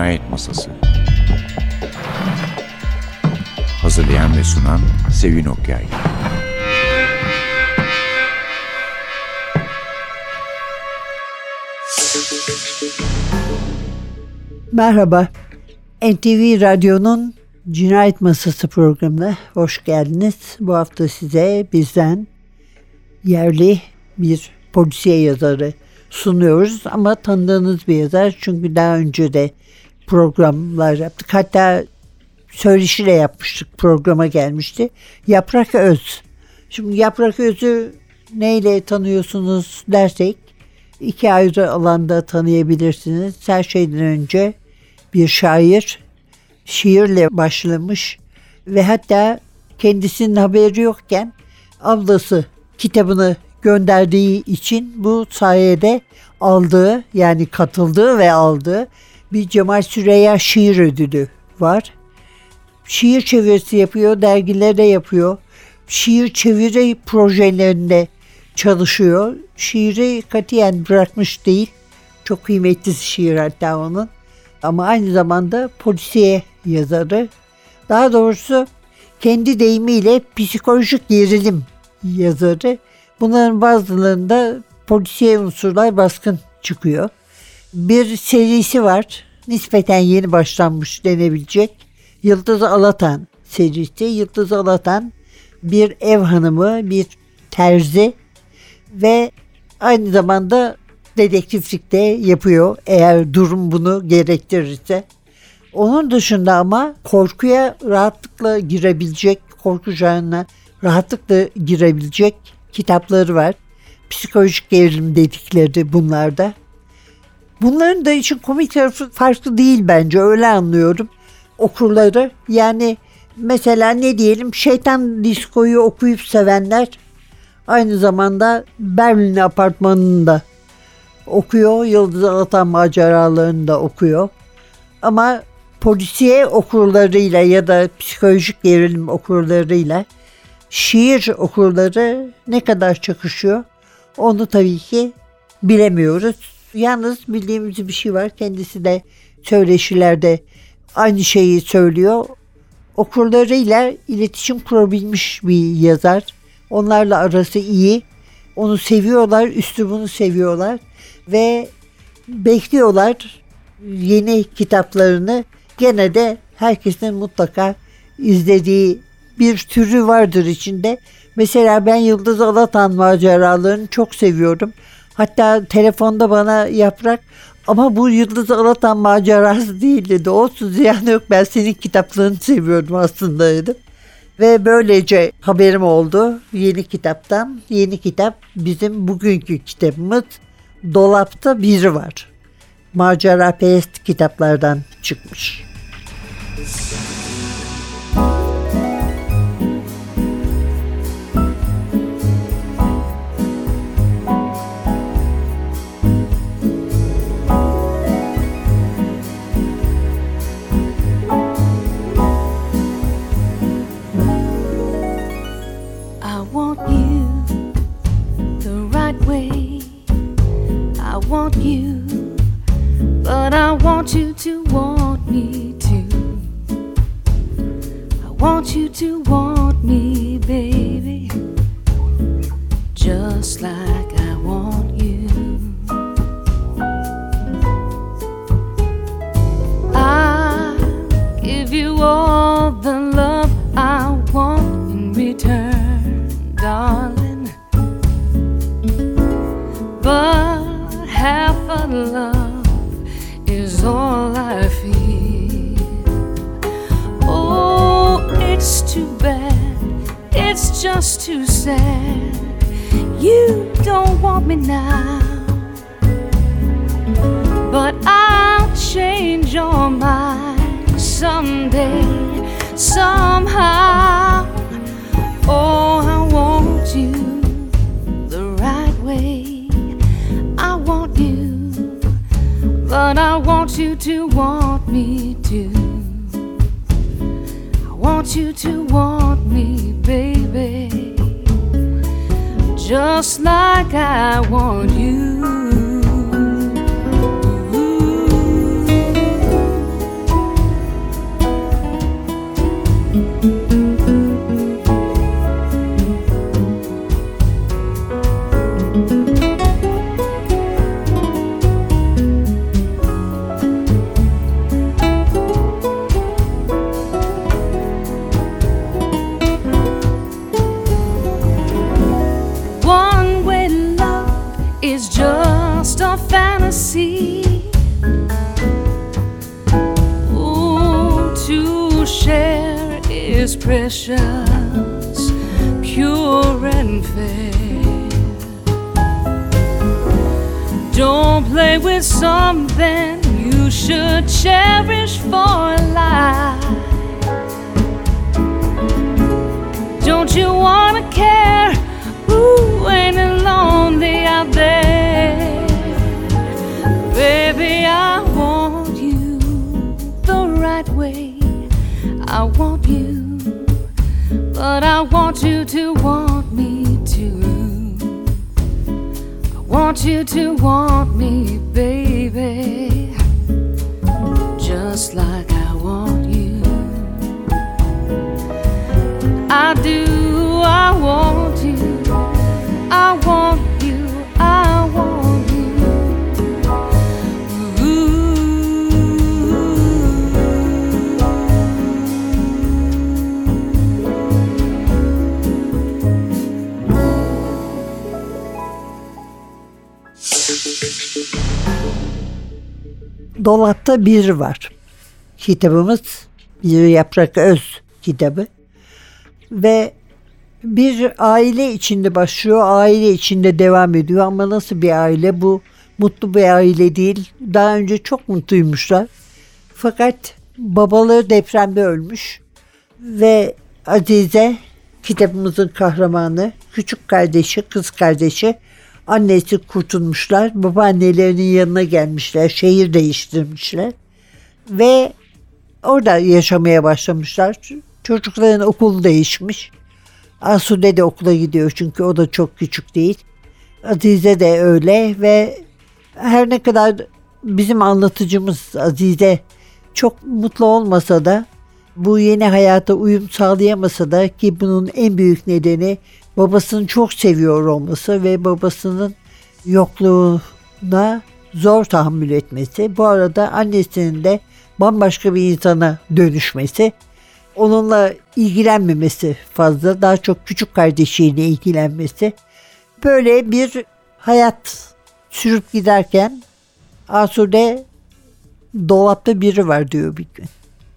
Cinayet Masası. Hazırlayan ve sunan Sevin Okyay. Merhaba, NTV Radyo'nun Cinayet Masası programına hoş geldiniz. Bu hafta size bizden yerli bir polisiye yazarı sunuyoruz. Ama tanıdığınız bir yazar. Çünkü daha önce de programlar yaptık. Hatta söyleşiyle yapmıştık programa gelmişti. Yaprak Öz. Şimdi Yaprak Öz'ü neyle tanıyorsunuz dersek iki ayrı alanda tanıyabilirsiniz. Her şeyden önce bir şair şiirle başlamış ve hatta kendisinin haberi yokken ablası kitabını gönderdiği için bu sayede aldığı yani katıldığı ve aldığı bir Cemal Süreyya şiir ödülü var. Şiir çevirisi yapıyor, dergilerde yapıyor. Şiir çeviri projelerinde çalışıyor. Şiiri katiyen bırakmış değil. Çok kıymetli şiir hatta onun. Ama aynı zamanda polisiye yazarı. Daha doğrusu kendi deyimiyle psikolojik gerilim yazarı. Bunların bazılarında polisiye unsurlar baskın çıkıyor. Bir serisi var. Nispeten yeni başlanmış denebilecek. Yıldız Alatan serisi. Yıldız Alatan bir ev hanımı, bir terzi ve aynı zamanda dedektiflik de yapıyor eğer durum bunu gerektirirse. Onun dışında ama korkuya rahatlıkla girebilecek, korku janrına rahatlıkla girebilecek kitapları var. Psikolojik gerilim dedikleri bunlarda. Bunların da için komik tarafı farklı değil bence öyle anlıyorum okurları. Yani mesela ne diyelim şeytan diskoyu okuyup sevenler aynı zamanda Berlin apartmanını da okuyor. Yıldız Alatan maceralarını da okuyor. Ama polisiye okurlarıyla ya da psikolojik gerilim okurlarıyla şiir okurları ne kadar çakışıyor onu tabii ki bilemiyoruz. Yalnız bildiğimiz bir şey var. Kendisi de söyleşilerde aynı şeyi söylüyor. Okurlarıyla iletişim kurabilmiş bir yazar. Onlarla arası iyi. Onu seviyorlar, üslubunu seviyorlar ve bekliyorlar yeni kitaplarını. Gene de herkesin mutlaka izlediği bir türü vardır içinde. Mesela ben Yıldız Alatan maceralarını çok seviyorum. Hatta telefonda bana yaprak ama bu Yıldız Alatan macerası değil dedi. Olsun ziyan yok ben senin kitaplarını seviyorum aslında dedim. Ve böylece haberim oldu yeni kitaptan. Yeni kitap bizim bugünkü kitabımız Dolapta Biri Var. Macera Perest kitaplardan çıkmış. want you, but I want you to want me too. I want you to want me, baby, just like. Me now, but I'll change your mind someday, somehow. I want precious, pure and fair. Don't play with something you should cherish for life. Don't you wanna want you to want me, Dolapta bir var. Kitabımız bir yaprak öz kitabı. Ve bir aile içinde başlıyor, aile içinde devam ediyor ama nasıl bir aile bu? Mutlu bir aile değil. Daha önce çok mutluymuşlar. Fakat babaları depremde ölmüş ve Azize kitabımızın kahramanı, küçük kardeşi, kız kardeşi, annesi kurtulmuşlar. Babaannelerinin yanına gelmişler, şehir değiştirmişler ve orada yaşamaya başlamışlar. Çocukların okulu değişmiş. Asude de okula gidiyor çünkü o da çok küçük değil. Azize de öyle ve her ne kadar bizim anlatıcımız Azize çok mutlu olmasa da bu yeni hayata uyum sağlayamasa da ki bunun en büyük nedeni babasını çok seviyor olması ve babasının yokluğuna zor tahammül etmesi. Bu arada annesinin de bambaşka bir insana dönüşmesi. Onunla ilgilenmemesi fazla. Daha çok küçük kardeşiyle ilgilenmesi. Böyle bir hayat sürüp giderken Asude dolapta biri var diyor bir gün.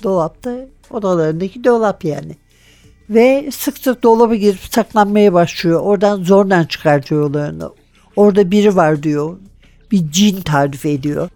Dolapta odalarındaki dolap yani. Ve sık sık dolaba girip saklanmaya başlıyor. Oradan zorla çıkartıyor onu. Orada biri var diyor. Bir cin tarif ediyor.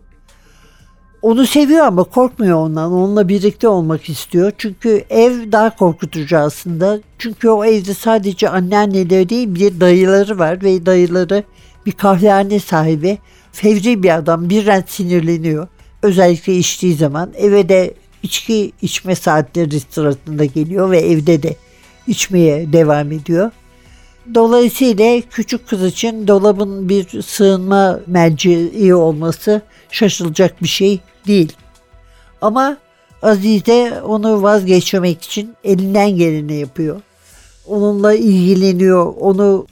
Onu seviyor ama korkmuyor ondan. Onunla birlikte olmak istiyor. Çünkü ev daha korkutucu aslında. Çünkü o evde sadece anneanneleri değil bir dayıları var ve dayıları bir kahvehane sahibi. Fevri bir adam birden sinirleniyor. Özellikle içtiği zaman eve de içki içme saatleri sırasında geliyor ve evde de içmeye devam ediyor. Dolayısıyla küçük kız için dolabın bir sığınma merceği olması şaşılacak bir şey değil. Ama Azize onu vazgeçirmek için elinden geleni yapıyor. Onunla ilgileniyor, onu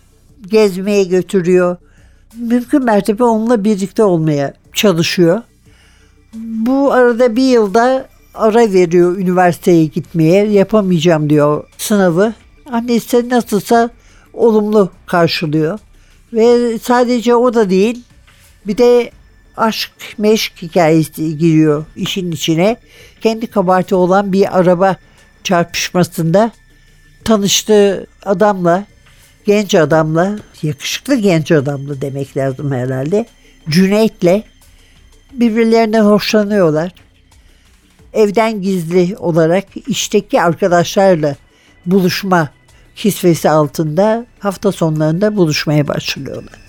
gezmeye götürüyor. Mümkün mertebe onunla birlikte olmaya çalışıyor. Bu arada bir yılda ara veriyor üniversiteye gitmeye. Yapamayacağım diyor sınavı. Annesi nasılsa olumlu karşılıyor. Ve sadece o da değil bir de aşk meşk hikayesi giriyor işin içine. Kendi kabahati olan bir araba çarpışmasında tanıştığı adamla genç adamla yakışıklı genç adamla demek lazım herhalde Cüneyt'le birbirlerinden hoşlanıyorlar. Evden gizli olarak işteki arkadaşlarla buluşma kisvesi altında hafta sonlarında buluşmaya başlıyorlar.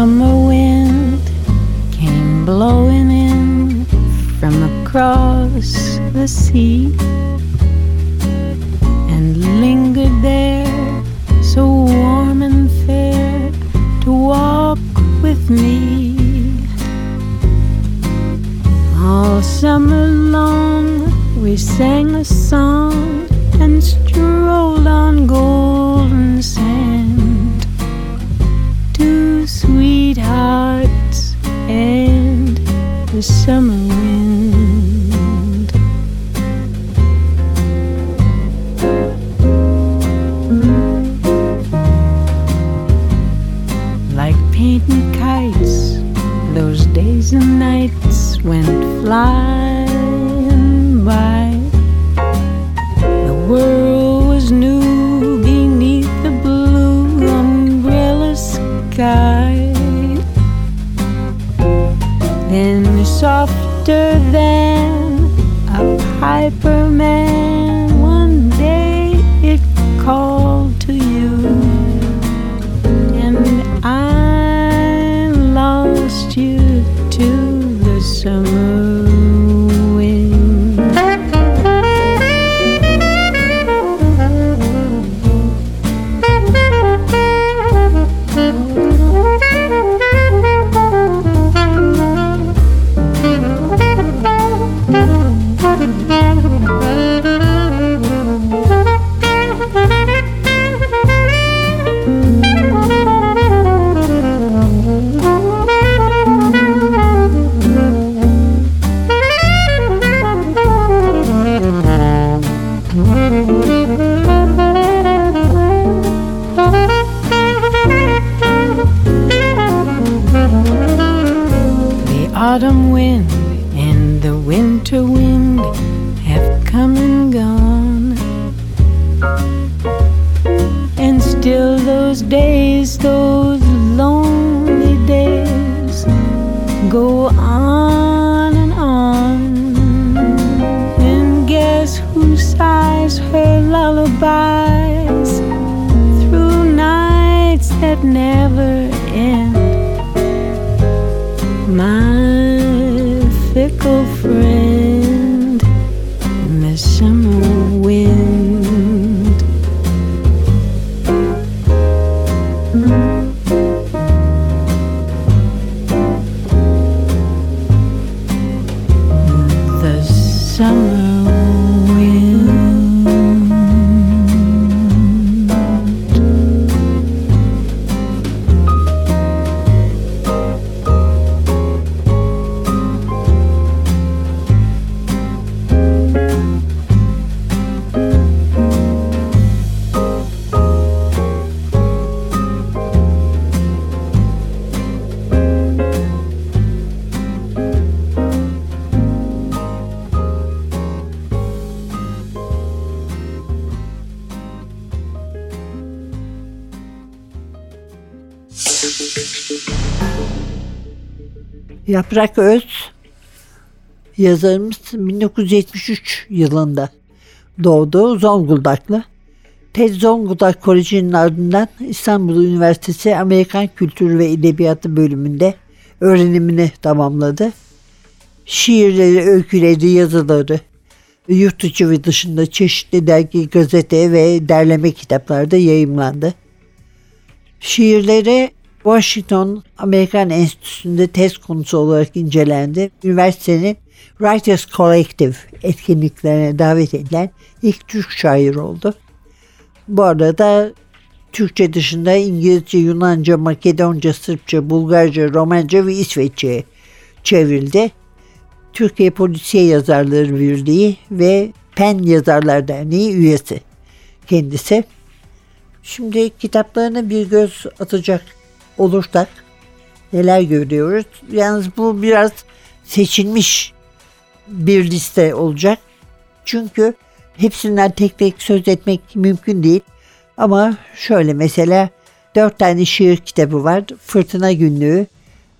Summer wind came blowing in from across the sea and lingered there so warm and fair to walk with me. All summer long we sang a song flying by. The world was new never ends. Yaprak Öz yazarımız 1973 yılında doğdu. Zonguldaklı. TED Zonguldak Koleji'nin ardından İstanbul Üniversitesi Amerikan Kültürü ve Edebiyatı bölümünde öğrenimini tamamladı. Şiirleri, öyküleri, yazıları yurt içi ve dışında çeşitli dergi, gazete ve derleme kitaplarda yayımlandı. Şiirleri Washington Amerikan Enstitüsü'nde tez konusu olarak incelendi. Üniversitenin Writers Collective etkinliklerine davet edilen ilk Türk şair oldu. Bu arada Türkçe dışında İngilizce, Yunanca, Makedonca, Sırpça, Bulgarca, Romanca ve İsveççe'ye çevrildi. Türkiye Polisiye Yazarları Birliği ve PEN Yazarlar Derneği üyesi kendisi. Şimdi kitaplarına bir göz atacak olursak neler görüyoruz? Yalnız bu biraz seçilmiş bir liste olacak. Çünkü hepsinden tek tek söz etmek mümkün değil. Ama şöyle mesela dört tane şiir kitabı var. Fırtına Günlüğü,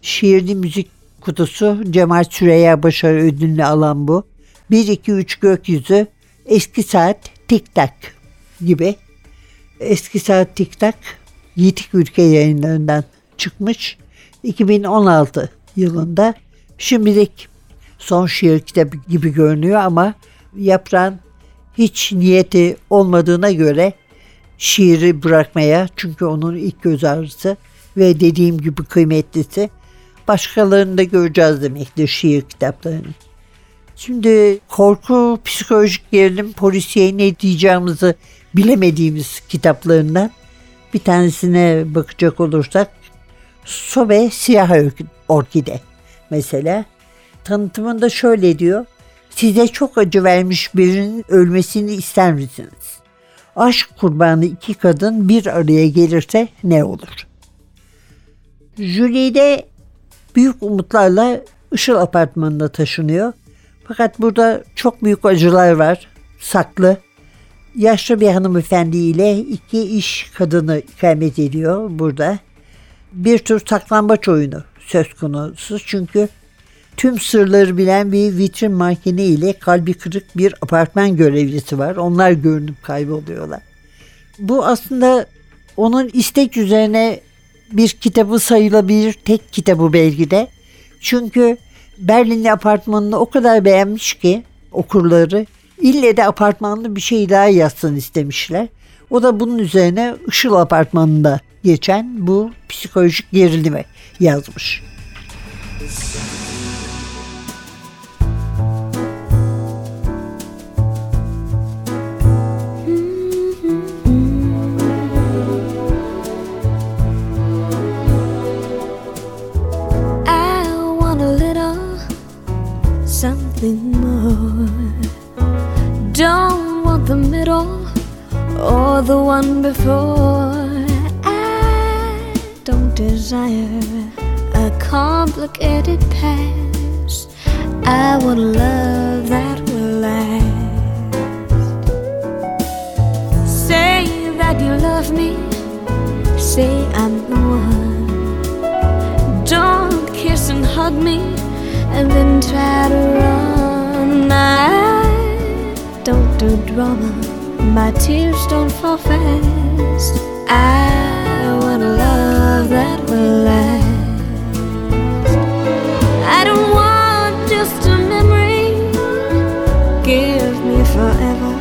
Şiirli Müzik Kutusu, Cemal Süreyya Başarı ödülünü alan bu. 1-2-3 Gökyüzü, Eski Saat, Tik Tak gibi. Eski Saat Tik Tak, Yitik Ülke yayınlarından çıkmış. 2016 yılında şimdilik son şiir kitabı gibi görünüyor ama yapran hiç niyeti olmadığına göre şiiri bırakmaya çünkü onun ilk göz ağrısı ve dediğim gibi kıymetlisi başkalarını da göreceğiz demektir şiir kitaplarını. Şimdi korku, psikolojik gerilim, polisiye ne diyeceğimizi bilemediğimiz kitaplarından bir tanesine bakacak olursak Sobe Siyah Orkide mesela tanıtımında şöyle diyor. Size çok acı vermiş birinin ölmesini ister misiniz? Aşk kurbanı iki kadın bir araya gelirse ne olur? Julie de büyük umutlarla Işıl apartmanına taşınıyor. Fakat burada çok büyük acılar var. Saklı. Yaşlı bir hanımefendi ile iki iş kadını ikamet ediyor burada. Bir tür saklambaç oyunu söz konusu. Çünkü tüm sırları bilen bir vitrin mankeni ile kalbi kırık bir apartman görevlisi var. Onlar görünüp kayboluyorlar. Bu aslında onun istek üzerine bir kitabı sayılabilir tek kitabı belki de. Çünkü Berlinli apartmanını o kadar beğenmiş ki okurları ille de apartmanlı bir şey daha yazsın istemişler. O da bunun üzerine Işıl apartmanında geçen bu psikolojik gerilimi yazmış. I or the one before. I don't desire a complicated past. I want love that will last. Say that you love me. Say I'm the one. Don't kiss and hug me and then try to run. I don't do drama, my tears don't fall fast. I want a love that will last. I don't want just a memory, give me forever.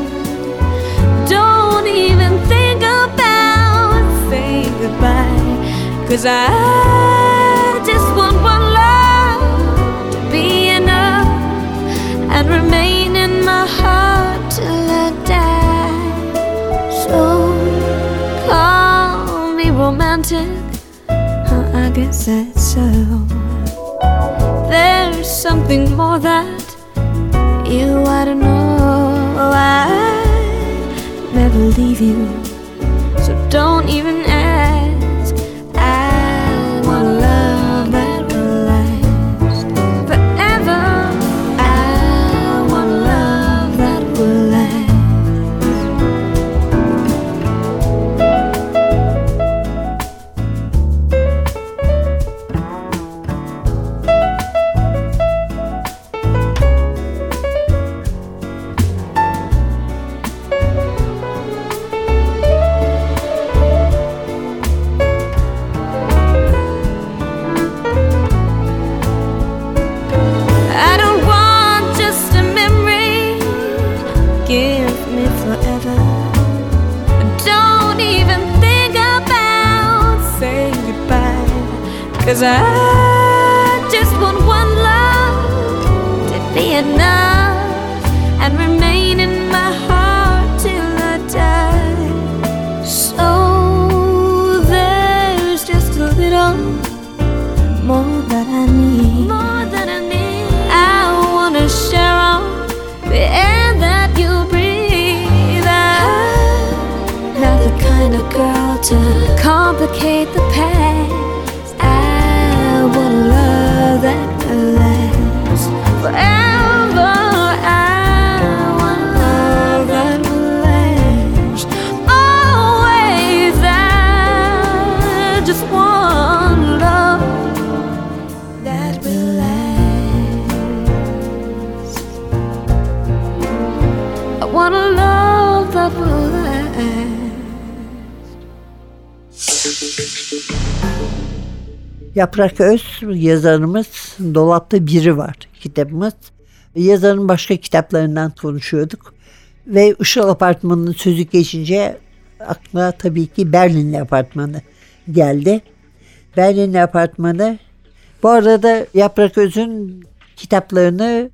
Don't even think about saying goodbye. Cause I guess that's so. There's something more that you ought to know. I never leave you, so don't even Cause I Yaprak Öz yazarımız Dolapta Biri var kitabımız. Yazarın başka kitaplarından konuşuyorduk. Ve Işıl Apartmanı'nın sözü geçince aklıma tabii ki Berlinli Apartmanı geldi. Berlinli Apartmanı bu arada Yaprak Öz'ün kitaplarını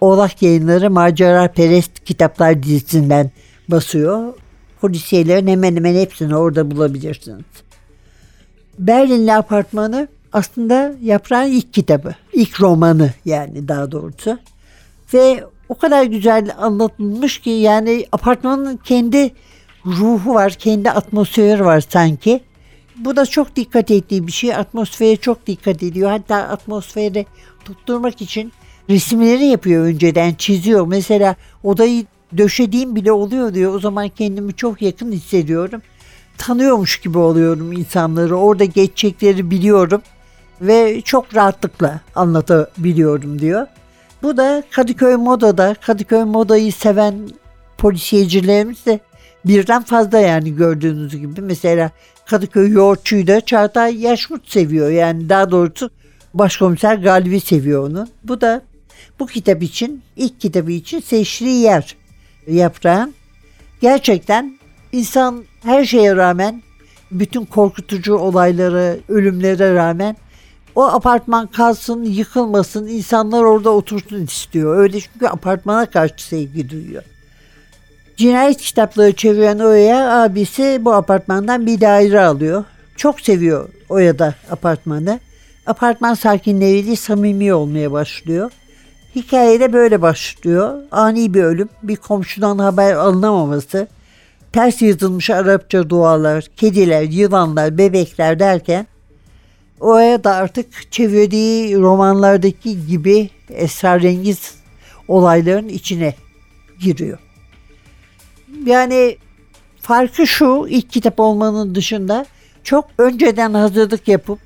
Oğlak Yayınları Macera Perest Kitaplar dizisinden basıyor. Polisiyelerin hemen hemen hepsini orada bulabilirsiniz. Berlinli apartmanı aslında Yaprağın ilk kitabı. ilk romanı yani daha doğrusu. Ve o kadar güzel anlatılmış ki yani apartmanın kendi ruhu var, kendi atmosferi var sanki. Bu da çok dikkat ettiği bir şey. Atmosfere çok dikkat ediyor. Hatta atmosferi tutturmak için resimleri yapıyor önceden, çiziyor. Mesela odayı döşediğim bile oluyor diyor. O zaman kendimi çok yakın hissediyorum. Tanıyormuş gibi oluyorum insanları. Orada geçecekleri biliyorum ve çok rahatlıkla anlatabiliyorum diyor. Bu da Kadıköy Moda'da, Kadıköy Moda'yı seven polisiyecilerimiz de birden fazla yani gördüğünüz gibi. Mesela Kadıköy Yoğurtçu'yu da Çağatay Yaşmut seviyor. Yani daha doğrusu başkomiser Galip'i seviyor onu. Bu da bu kitap için, ilk kitabı için seçtiği yer yaprağın. Gerçekten insan her şeye rağmen, bütün korkutucu olayları, ölümlere rağmen o apartman kalsın, yıkılmasın, insanlar orada otursun istiyor. Öyle çünkü apartmana karşı sevgi duyuyor. Cinayet kitapları çeviren Oya abisi bu apartmandan bir daire alıyor. Çok seviyor Oya da apartmanı. Apartman sakinleriyle samimi olmaya başlıyor. Hikayede böyle başlıyor. Ani bir ölüm, bir komşudan haber alınamaması, ters yazılmış Arapça dualar, kediler, yılanlar, bebekler derken Oya da artık çevirdiği romanlardaki gibi esrarengiz olayların içine giriyor. Yani farkı şu ilk kitap olmanın dışında çok önceden hazırlık yapıp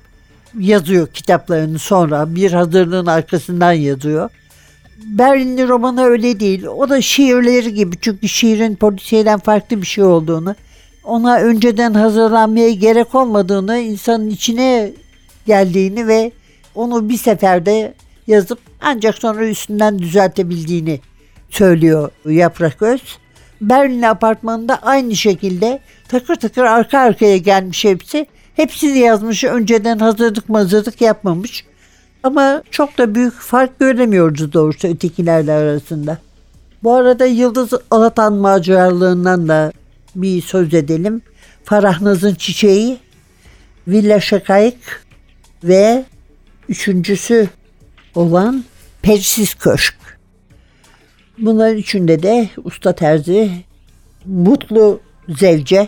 yazıyor kitaplarını sonra bir hazırlığın arkasından yazıyor. Berlinli romanı öyle değil. O da şiirleri gibi çünkü şiirin polisiyeden farklı bir şey olduğunu, ona önceden hazırlanmaya gerek olmadığını, insanın içine geldiğini ve onu bir seferde yazıp ancak sonra üstünden düzeltebildiğini söylüyor Yaprak Öz. Berlin apartmanında aynı şekilde takır takır arka arkaya gelmiş hepsi. Hepsini yazmış önceden hazırlık mazırlık yapmamış. Ama çok da büyük fark göremiyoruz doğrusu ötekilerle arasında. Bu arada Yıldız Alatan maceralığından da bir söz edelim. Farahnaz'ın Çiçeği, Villa Şakayık ve üçüncüsü olan Persiz Köşk. Bunların üçünde de usta terzi, mutlu zevce,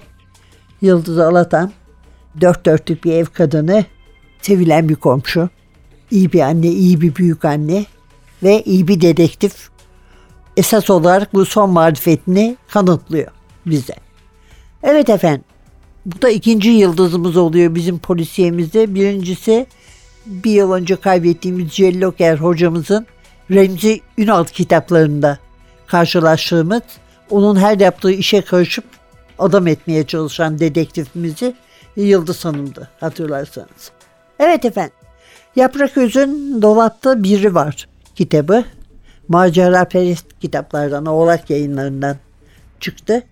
Yıldız Alatan, dört dörtlük bir ev kadını, sevilen bir komşu, iyi bir anne, iyi bir büyük anne ve iyi bir dedektif. Esas olarak bu son marifetini kanıtlıyor bize. Evet efendim, bu da ikinci yıldızımız oluyor bizim polisiyemizde. Birincisi bir yıl önce kaybettiğimiz Celloker hocamızın Remzi Ünal kitaplarında karşılaştığımız onun her yaptığı işe karışıp adam etmeye çalışan dedektifimizi Yıldız Hanım'dı hatırlarsanız. Evet efendim. Yaprak Öz'ün dolapta biri var kitabı. Macera Perest kitaplardan, Oğlak yayınlarından çıktı.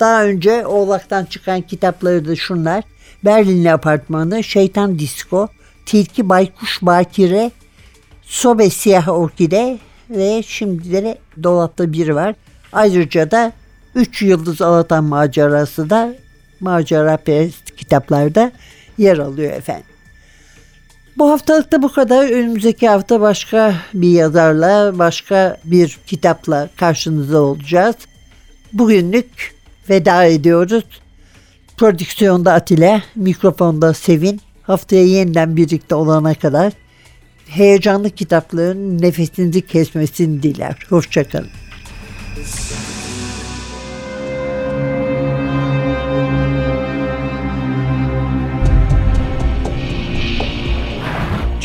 Daha önce Oğlak'tan çıkan kitapları da şunlar. Berlinli Apartmanı, Şeytan Disko, Tilki Baykuş Bakire, Sobe Siyah Orkide ve şimdi de dolapta biri var. Ayrıca da Üç Yıldız Alatan macerası da macera perest kitaplarda yer alıyor efendim. Bu haftalık da bu kadar. Önümüzdeki hafta başka bir yazarla, başka bir kitapla karşınızda olacağız. Bugünlük veda ediyoruz. Prodüksiyonda Atilla, mikrofonda Sevin. Haftaya yeniden birlikte olana kadar heyecanlı kitapların nefesinizi kesmesini diler. Hoşçakalın.